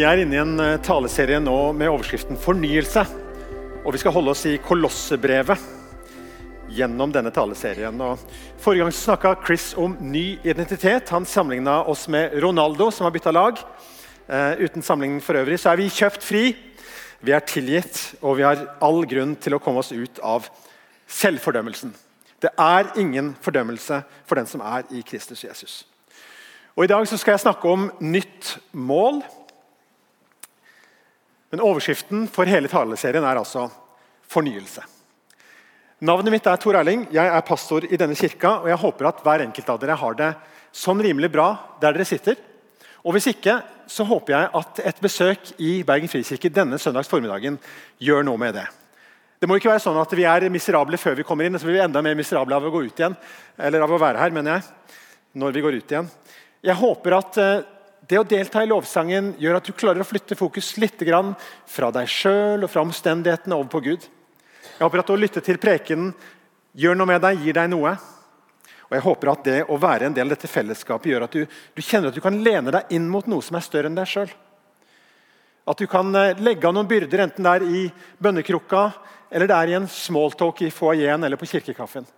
Vi er inne i en eh, taleserie nå med overskriften 'Fornyelse'. Og Vi skal holde oss i Kolossebrevet gjennom denne taleserien. Og forrige gang snakka Chris om ny identitet. Han sammenligna oss med Ronaldo, som har bytta lag. Eh, uten sammenligning for øvrig så er vi kjøpt fri, vi er tilgitt, og vi har all grunn til å komme oss ut av selvfordømmelsen. Det er ingen fordømmelse for den som er i Kristus Jesus. Og I dag så skal jeg snakke om nytt mål. Men overskriften for hele taleserien er altså fornyelse. Navnet mitt er Tor Erling. Jeg er pastor i denne kirka. og Jeg håper at hver enkelt av dere har det sånn rimelig bra der dere sitter. Og Hvis ikke, så håper jeg at et besøk i Bergen frikirke denne søndags formiddagen gjør noe med det. Det må ikke være sånn at vi er miserable før vi kommer inn, så blir vi enda mer miserable av å gå ut igjen. Eller av å være her, mener jeg. Når vi går ut igjen. Jeg håper at eh, det å delta i lovsangen gjør at du klarer å flytte fokus litt fra deg sjøl og fra omstendighetene over på Gud. Jeg håper at å lytte til prekenen gjør noe med deg, gir deg noe. Og jeg håper at det å være en del av dette fellesskapet gjør at du, du kjenner at du kan lene deg inn mot noe som er større enn deg sjøl. At du kan eh, legge av noen byrder, enten det er i bønnekrukka, eller det er i en smalltalk i foajeen eller på kirkekaffen.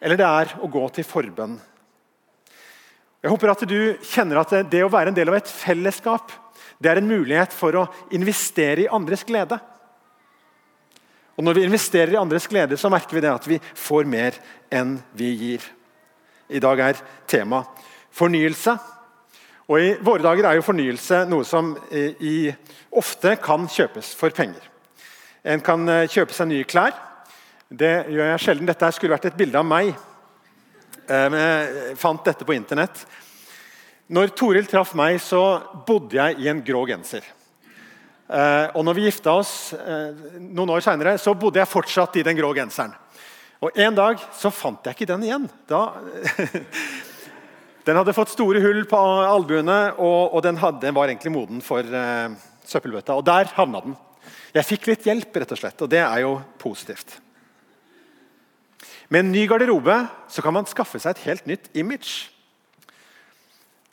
Eller det er å gå til forbønn jeg håper at du kjenner at det å være en del av et fellesskap det er en mulighet for å investere i andres glede. Og Når vi investerer i andres glede, så merker vi det at vi får mer enn vi gir. I dag er tema fornyelse. Og I våre dager er jo fornyelse noe som eh, i, ofte kan kjøpes for penger. En kan eh, kjøpe seg nye klær. Det gjør jeg sjelden. Dette skulle vært et bilde av meg jeg fant dette på internett. Når Toril traff meg, så bodde jeg i en grå genser. Eh, og når vi gifta oss eh, noen år senere, så bodde jeg fortsatt i den grå genseren. Og En dag så fant jeg ikke den igjen. Da, den hadde fått store hull på albuene, og, og den, hadde, den, var egentlig moden for uh, søppelbøtta. Og der havna den. Jeg fikk litt hjelp, rett og slett, og det er jo positivt. Med en ny garderobe kan man skaffe seg et helt nytt image.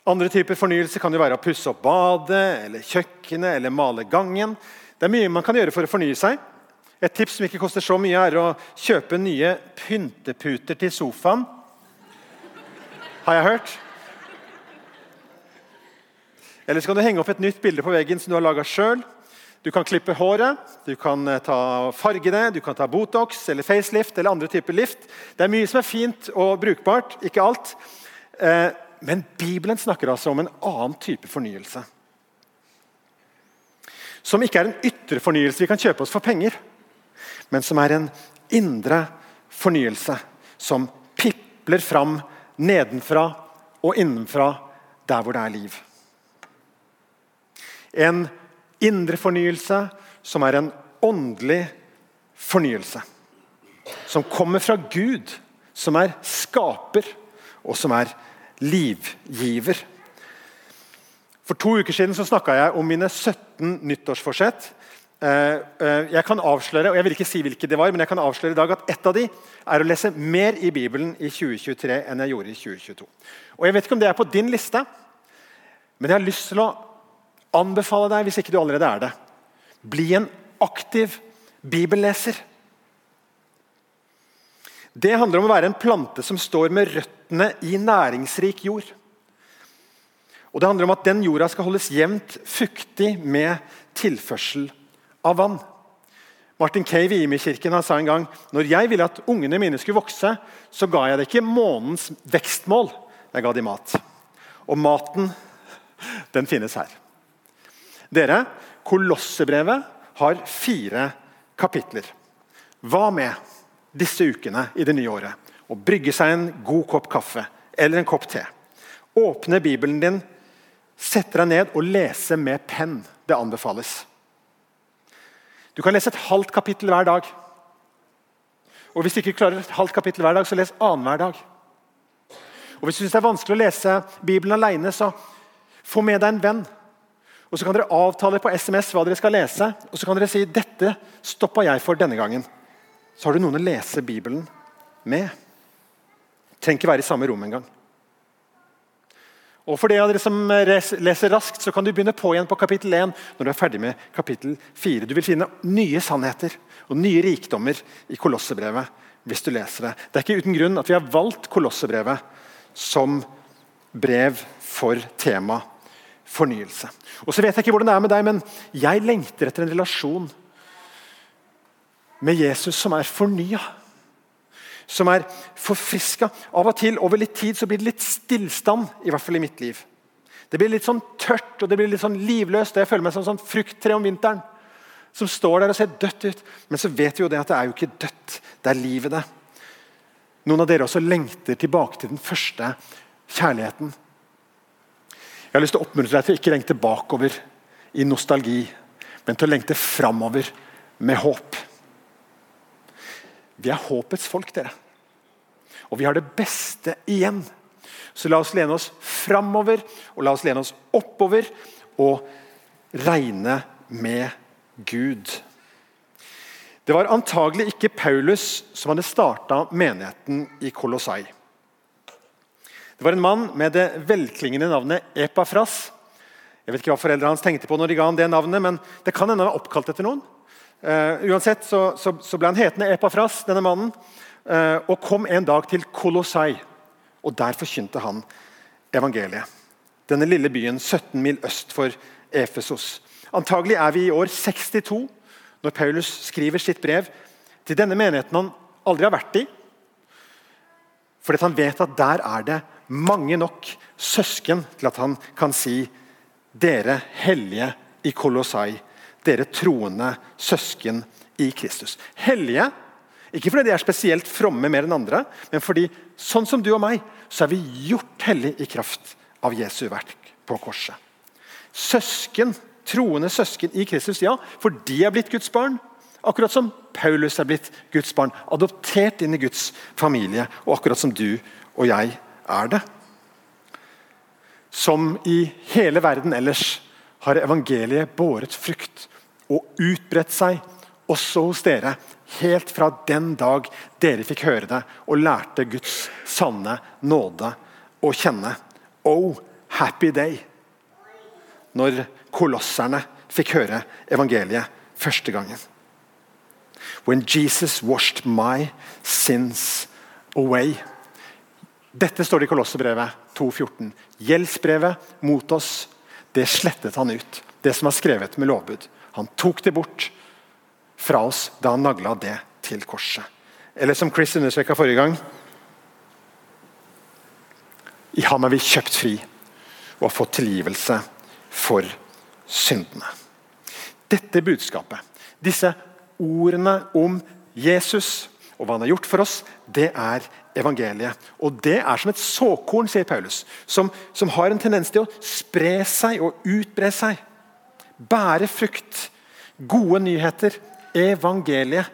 Andre typer fornyelse kan jo være å pusse opp badet, eller kjøkkenet eller male gangen. Det er mye man kan gjøre for å fornye seg. Et tips som ikke koster så mye, er å kjøpe nye pynteputer til sofaen. Har jeg hørt. Eller så kan du henge opp et nytt bilde på veggen som du har laga sjøl. Du kan klippe håret, du kan eh, ta farge det, du kan ta Botox eller facelift eller andre typer lift. Det er mye som er fint og brukbart, ikke alt. Eh, men Bibelen snakker altså om en annen type fornyelse. Som ikke er en ytre fornyelse vi kan kjøpe oss for penger, men som er en indre fornyelse som pipler fram nedenfra og innenfra der hvor det er liv. En indre fornyelse, som er en åndelig fornyelse. Som kommer fra Gud, som er skaper, og som er livgiver. For to uker siden så snakka jeg om mine 17 nyttårsforsett. Eh, eh, jeg kan avsløre og jeg vil ikke si hvilke det var, men jeg kan avsløre i dag at ett av de er å lese mer i Bibelen i 2023 enn jeg gjorde i 2022. Og Jeg vet ikke om det er på din liste, men jeg har lyst til å anbefale deg, hvis ikke du allerede er det, bli en aktiv bibelleser. Det handler om å være en plante som står med røttene i næringsrik jord. Og Det handler om at den jorda skal holdes jevnt fuktig med tilførsel av vann. Martin Cave i Imi-kirken sa en gang når jeg ville at ungene mine skulle vokse, så ga jeg det ikke månens vekstmål, jeg ga dem mat. Og maten, den finnes her. Dere, Kolossebrevet har fire kapitler. Hva med disse ukene i det nye året? Å brygge seg en god kopp kaffe eller en kopp te. Åpne Bibelen din, sette deg ned og lese med penn. Det anbefales. Du kan lese et halvt kapittel hver dag. Og Hvis du ikke klarer et halvt kapittel hver dag, så les annenhver dag. Og Hvis du synes det er vanskelig å lese Bibelen alene, så få med deg en venn. Og Så kan dere avtale på SMS hva dere skal lese, og så kan dere si dette stoppa jeg for denne gangen. Så har du noen å lese Bibelen med. Trenger ikke være i samme rom engang. Og for de av dere som leser raskt, så kan du begynne på igjen på kapittel 1 når du er ferdig med kapittel 4. Du vil finne nye sannheter og nye rikdommer i Kolossebrevet hvis du leser det. Det er ikke uten grunn at vi har valgt Kolossebrevet som brev for tema fornyelse. Og så vet jeg ikke hvordan det er med deg, men jeg lengter etter en relasjon med Jesus som er fornya som er forfriska. Av og til over litt tid så blir det litt stillstand, i hvert fall i mitt liv. Det blir litt sånn tørt og det blir litt sånn livløst. og Jeg føler meg som sånn frukttre om vinteren som står der og ser dødt ut. Men så vet vi jo det at det er jo ikke dødt, det er livet, det. Noen av dere også lengter tilbake til den første kjærligheten. Jeg har lyst til å oppmuntre deg til å ikke lengte bakover i nostalgi, men til å lengte framover med håp. Vi er håpets folk, dere. Og vi har det beste igjen. Så la oss lene oss framover og la oss lene oss oppover og regne med Gud. Det var antagelig ikke Paulus som hadde starta menigheten i Kolossai. Det var en mann med det velklingende navnet Epafras. Jeg vet ikke hva foreldrene hans tenkte på når de ga han det navnet, men det kan hende han var oppkalt etter noen. Uh, uansett så, så, så, ble han hetende Epafras, denne mannen, uh, og kom en dag til Kolossai. Og Der forkynte han evangeliet. Denne lille byen 17 mil øst for Efesos. Antagelig er vi i år 62 når Paulus skriver sitt brev til denne menigheten han aldri har vært i. Fordi han vet at der er det mange nok søsken til at han kan si dere hellige i Kolossai dere troende søsken i Kristus. Hellige, ikke fordi de er spesielt fromme mer enn andre, men fordi sånn som du og meg, så er vi gjort hellige i kraft av Jesu verk på korset. Søsken, troende søsken i Kristus, ja, for de er blitt Guds barn. Akkurat som Paulus er blitt Guds barn, adoptert inn i Guds familie. Og akkurat som du og jeg er det. Som i hele verden ellers har evangeliet båret frukt og utbredt seg også hos dere, helt fra den dag dere fikk høre det og lærte Guds sanne nåde å kjenne. Oh, happy day! Når kolosserne fikk høre evangeliet første gangen. When Jesus washed my sins away. Dette står det i Kolossebrevet 2,14. Gjeldsbrevet mot oss, det slettet han ut. Det som er skrevet med lovbud. Han tok det bort fra oss da han nagla det til korset. Eller som Chris understreka forrige gang I ham er vi kjøpt fri og har fått tilgivelse for syndene. Dette budskapet, disse ordene om Jesus og hva han har gjort for oss, det er evangeliet. Og Det er som et såkorn, sier Paulus, som, som har en tendens til å spre seg og utbre seg bære frukt. Gode nyheter, evangeliet,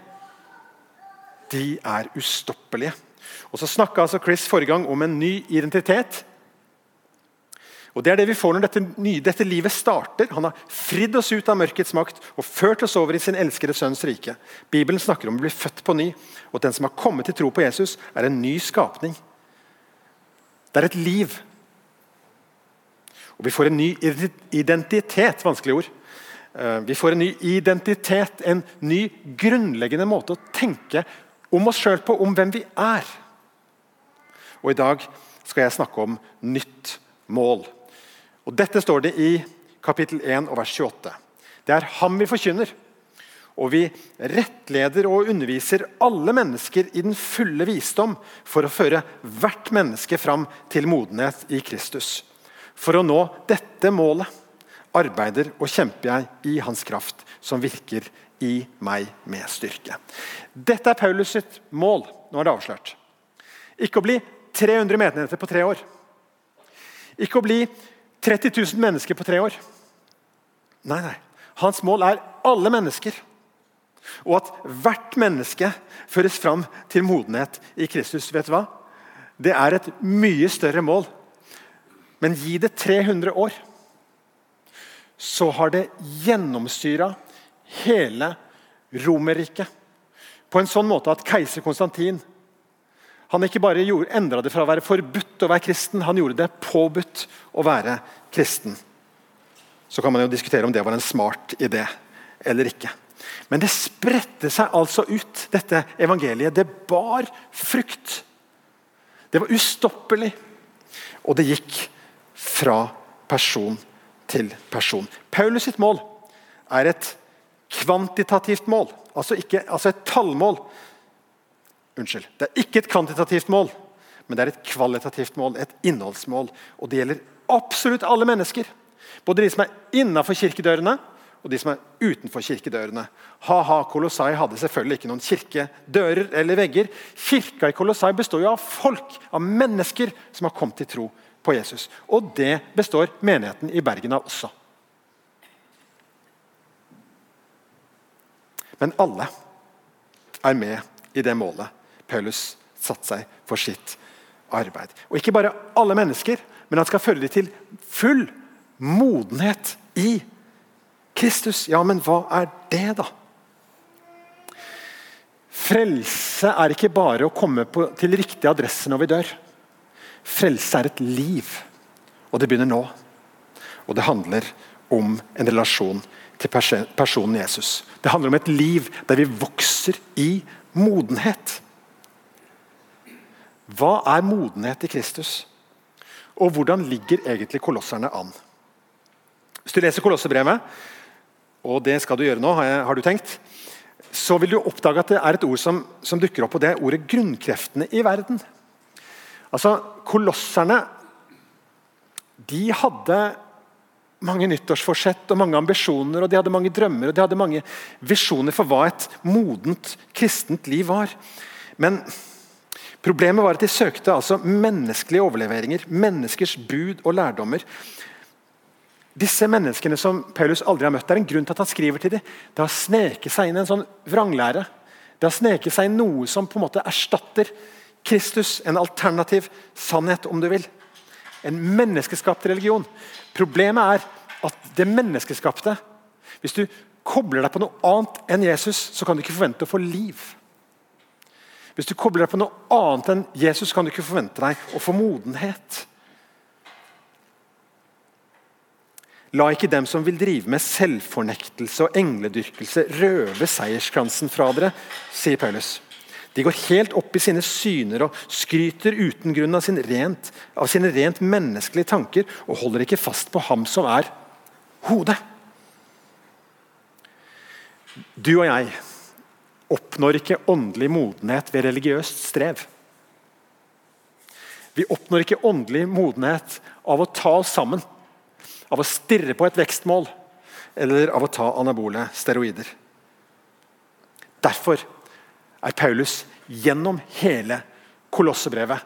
de er ustoppelige. Og Så snakka altså Chris forrige gang om en ny identitet. Og Det er det vi får når dette, nye, dette livet starter. Han har fridd oss ut av mørkets makt og ført oss over i sin elskede sønns rike. Bibelen snakker om å bli født på ny, og at den som har kommet til tro på Jesus, er en ny skapning. Det er et liv. Og vi får en ny identitet. Vanskelig ord. Eh, vi får en ny identitet, en ny grunnleggende måte å tenke om oss sjøl på, om hvem vi er. Og I dag skal jeg snakke om nytt mål. Og Dette står det i kapittel 1 og vers 28. Det er ham vi forkynner. Og vi rettleder og underviser alle mennesker i den fulle visdom for å føre hvert menneske fram til modenhet i Kristus. For å nå dette målet arbeider og kjemper jeg i hans kraft, som virker i meg med styrke. Dette er Paulus sitt mål. Nå er det avslørt. Ikke å bli 300 medlemmer på tre år. Ikke å bli 30 000 mennesker på tre år. Nei, nei. Hans mål er alle mennesker. Og at hvert menneske føres fram til modenhet i Kristus. Vet du hva? Det er et mye større mål. Men gi det 300 år så har det gjennomsyra hele Romerriket. På en sånn måte at keiser Konstantin Han ikke bare endra det fra å være forbudt å være kristen, han gjorde det påbudt å være kristen. Så kan man jo diskutere om det var en smart idé eller ikke. Men det spredte seg altså ut, dette evangeliet. Det bar frukt. Det var ustoppelig. Og det gikk fra person til person. Paulus sitt mål er et kvantitativt mål, altså, ikke, altså et tallmål. Unnskyld. Det er ikke et kvantitativt mål, men det er et kvalitativt mål, et innholdsmål. Og det gjelder absolutt alle mennesker. Både de som er innafor kirkedørene, og de som er utenfor kirkedørene. Ha-ha, Kolossai hadde selvfølgelig ikke noen kirkedører eller vegger. Kirka i Kolossai består jo av folk, av mennesker som har kommet til tro på Jesus. Og det består menigheten i Bergen av også. Men alle er med i det målet Paulus satte seg for sitt arbeid. Og ikke bare alle mennesker, men han skal føre dem til full modenhet i Kristus. Ja, men hva er det, da? Frelse er ikke bare å komme på, til riktig adresse når vi dør. Frelse er et liv, og det begynner nå. Og det handler om en relasjon til personen Jesus. Det handler om et liv der vi vokser i modenhet. Hva er modenhet i Kristus? Og hvordan ligger egentlig kolosserne an? Hvis du leser Kolossebrevet, og det skal du gjøre nå, har du tenkt, så vil du oppdage at det er et ord som, som dukker opp, og det er ordet 'grunnkreftene i verden'. Altså, Kolosserne de hadde mange nyttårsforsett og mange ambisjoner og de hadde mange drømmer og de hadde mange visjoner for hva et modent kristent liv var. Men problemet var at de søkte altså menneskelige overleveringer, menneskers bud og lærdommer disse menneskene som Paulus aldri har møtt, Det er en grunn til at han skriver til dem. Det har sneket seg inn en sånn vranglære. Det har sneket seg inn noe som på en måte erstatter Kristus. En alternativ sannhet, om du vil. En menneskeskapt religion. Problemet er at det menneskeskapte Hvis du kobler deg på noe annet enn Jesus, så kan du ikke forvente å få liv. Hvis du kobler deg på noe annet enn Jesus, kan du ikke forvente deg å få modenhet. La ikke dem som vil drive med selvfornektelse og engledyrkelse, røve seierskransen fra dere, sier Paulus. De går helt opp i sine syner og skryter uten grunn av, sin rent, av sine rent menneskelige tanker og holder ikke fast på ham som er hodet. Du og jeg oppnår ikke åndelig modenhet ved religiøst strev. Vi oppnår ikke åndelig modenhet av å ta oss sammen av å stirre på et vekstmål eller av å ta anabole steroider. Derfor er Paulus gjennom hele Kolossebrevet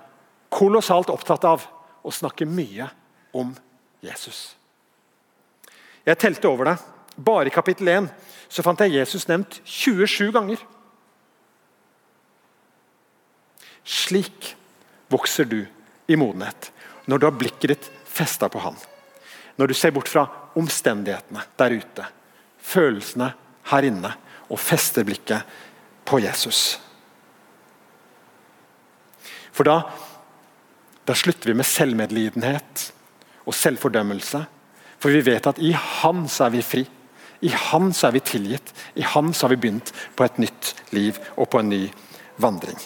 kolossalt opptatt av å snakke mye om Jesus. Jeg telte over det. Bare i kapittel 1 så fant jeg Jesus nevnt 27 ganger. Slik vokser du i modenhet når du har blikket ditt festa på Han. Når du ser bort fra omstendighetene der ute, følelsene her inne, og fester blikket på Jesus. For da, da slutter vi med selvmedlidenhet og selvfordømmelse. For vi vet at i Han så er vi fri. I Han så er vi tilgitt. I Han så har vi begynt på et nytt liv og på en ny vandring.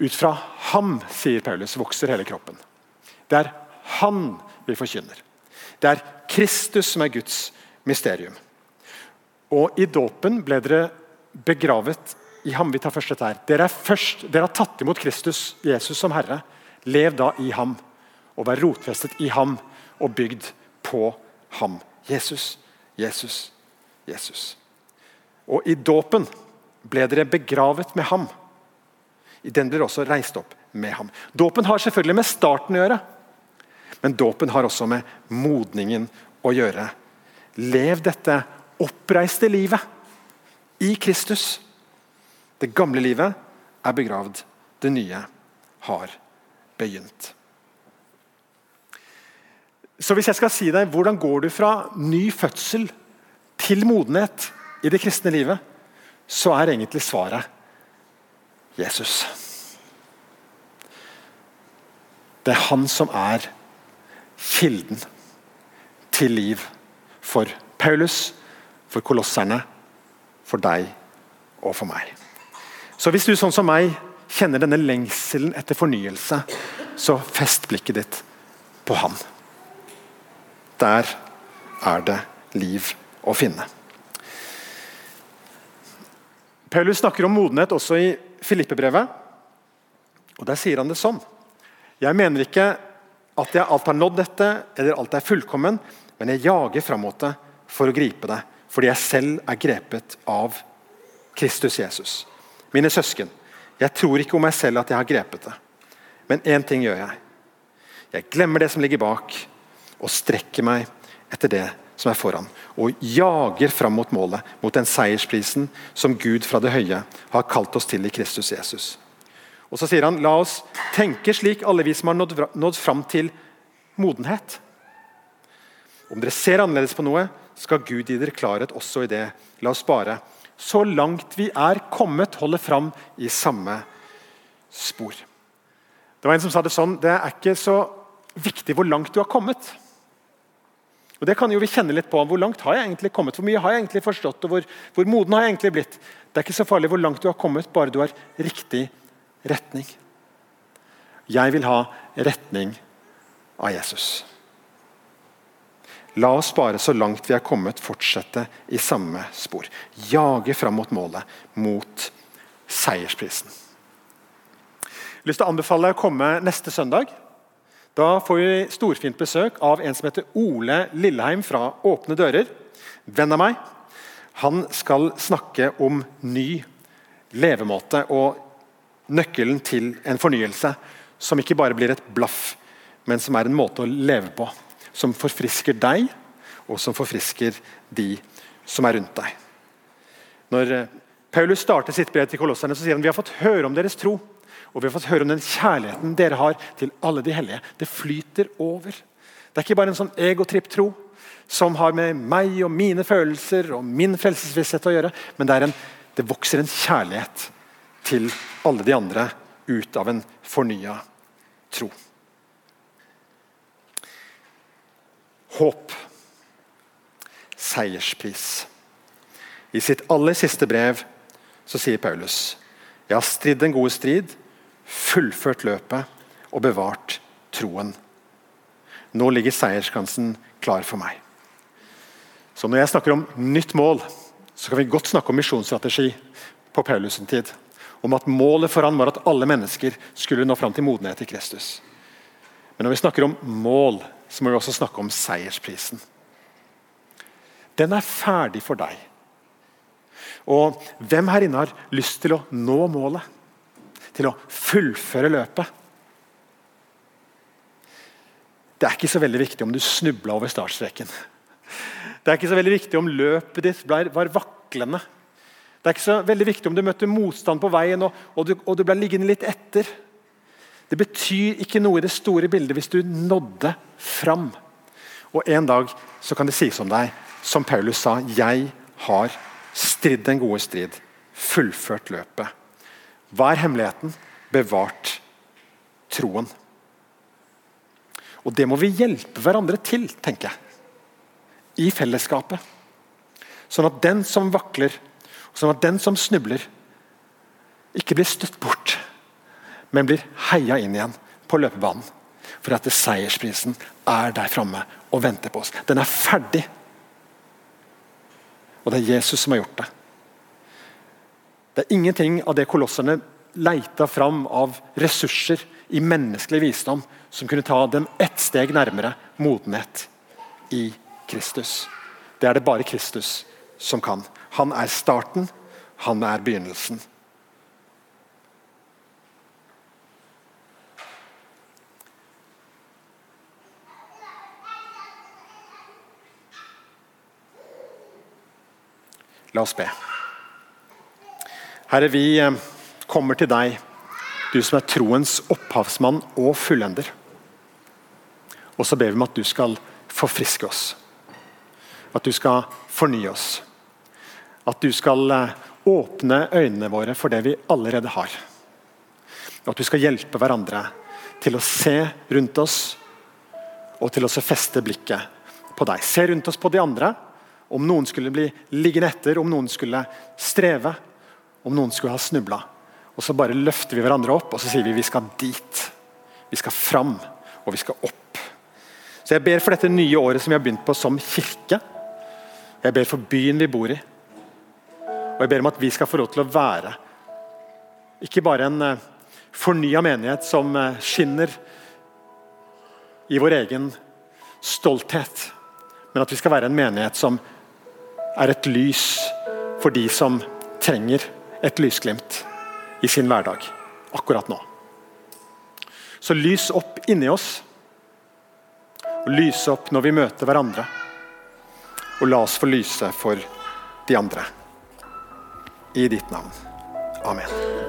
Ut fra ham, sier Paulus, vokser hele kroppen. Det er han vi forkynner. Det er Kristus som er Guds mysterium. Og I dåpen ble dere begravet i ham. Vi tar først dette her. Dere, først, dere har tatt imot Kristus, Jesus som Herre. Lev da i ham, og vær rotfestet i ham og bygd på ham. Jesus, Jesus, Jesus. Og i dåpen ble dere begravet med ham. I den blir også reist opp med ham. Dåpen har selvfølgelig med starten å gjøre. Men dåpen har også med modningen å gjøre. Lev dette oppreiste livet i Kristus. Det gamle livet er begravd. Det nye har begynt. Så hvis jeg skal si deg hvordan går du fra ny fødsel til modenhet i det kristne livet, så er egentlig svaret Jesus. Det er han som er kilden til liv for Paulus, for kolosserne, for deg og for meg. Så hvis du sånn som meg kjenner denne lengselen etter fornyelse, så fest blikket ditt på han. Der er det liv å finne. Paulus snakker om modenhet også i Filippebrevet. og Der sier han det sånn. Jeg mener ikke at jeg alt har nådd dette, eller alt er fullkommen, men jeg jager fram mot det for å gripe det, fordi jeg selv er grepet av Kristus Jesus. Mine søsken, jeg tror ikke om meg selv at jeg har grepet det. Men én ting gjør jeg. Jeg glemmer det som ligger bak, og strekker meg etter det som er foran. Og jager fram mot målet, mot den seiersprisen som Gud fra det høye har kalt oss til i Kristus Jesus. Og så sier han, La oss tenke slik, alle vi som har nådd, nådd fram til modenhet. Om dere ser annerledes på noe, skal Gud gi dere klarhet også i det. La oss bare, så langt vi er kommet, holde fram i samme spor. Det var En som sa det sånn Det er ikke så viktig hvor langt du har kommet. Og Det kan jo vi kjenne litt på. Hvor langt har jeg egentlig kommet? Hvor mye har jeg egentlig forstått? og Hvor, hvor moden har jeg egentlig blitt? Det er ikke så farlig hvor langt du har kommet, bare du har riktig retning. Jeg vil ha retning av Jesus. La oss bare så langt vi er kommet, fortsette i samme spor. Jage fram mot målet, mot seiersprisen. Jeg å anbefale deg å komme neste søndag. Da får vi storfint besøk av en som heter Ole Lilleheim fra Åpne dører. Venn av meg. Han skal snakke om ny levemåte og nøkkelen til en fornyelse som ikke bare blir et blaff, men som er en måte å leve på. Som forfrisker deg, og som forfrisker de som er rundt deg. Når eh, Paulus starter sitt brev til kolosserne, så sier han vi har fått høre om deres tro. Og vi har fått høre om den kjærligheten dere har til alle de hellige. Det flyter over. Det er ikke bare en sånn egotripp-tro som har med meg og mine følelser og min frelsesvisshet å gjøre, men det, en, det, vokser en kjærlighet til alle de andre ut av en fornya tro. Håp. Seierspris. I sitt aller siste brev så sier Paulus jeg har stridd den gode strid, fullført løpet og bevart troen. Nå ligger seierskansen klar for meg. Så Når jeg snakker om nytt mål, så kan vi godt snakke om misjonsstrategi på Paulus' tid. Om at målet for han var at alle mennesker skulle nå fram til modenhet i Kristus. Men når vi snakker om mål, så må vi også snakke om seiersprisen. Den er ferdig for deg. Og hvem her inne har lyst til å nå målet? Til å fullføre løpet. Det er ikke så veldig viktig om du snubla over startstreken. Det er ikke så veldig viktig om løpet ditt var vaklende. Det er ikke så veldig viktig om du møtte motstand på veien og, og, du, og du ble liggende litt etter. Det betyr ikke noe i det store bildet hvis du nådde fram. Og En dag så kan det sies om deg, som Paulus sa, 'Jeg har stridd den gode strid, fullført løpet'. Hva er hemmeligheten? Bevart troen. Og Det må vi hjelpe hverandre til, tenker jeg. I fellesskapet. Sånn at den som vakler, sånn at den som snubler, ikke blir støtt bort, men blir heia inn igjen på løpebanen. For at seiersprisen er der framme og venter på oss. Den er ferdig. Og det er Jesus som har gjort det. Det er ingenting av det kolosserne leita fram av ressurser i menneskelig visdom som kunne ta dem ett steg nærmere modenhet i Kristus. Det er det bare Kristus som kan. Han er starten, han er begynnelsen. La oss be. Herre, vi eh, kommer til deg, du som er troens opphavsmann og fullender. Og så ber vi om at du skal forfriske oss. At du skal fornye oss. At du skal eh, åpne øynene våre for det vi allerede har. At du skal hjelpe hverandre til å se rundt oss og til å feste blikket på deg. Se rundt oss på de andre. Om noen skulle bli liggende etter, om noen skulle streve, om noen skulle ha snubla. Og så bare løfter vi hverandre opp og så sier vi vi skal dit. Vi skal fram, og vi skal opp. Så Jeg ber for dette nye året som vi har begynt på som kirke. Jeg ber for byen vi bor i. Og jeg ber om at vi skal få lov til å være ikke bare en eh, fornya menighet som eh, skinner i vår egen stolthet, men at vi skal være en menighet som er et lys for de som trenger et lysglimt i sin hverdag akkurat nå. Så lys opp inni oss, og lys opp når vi møter hverandre. Og la oss få lyse for de andre. I ditt navn. Amen.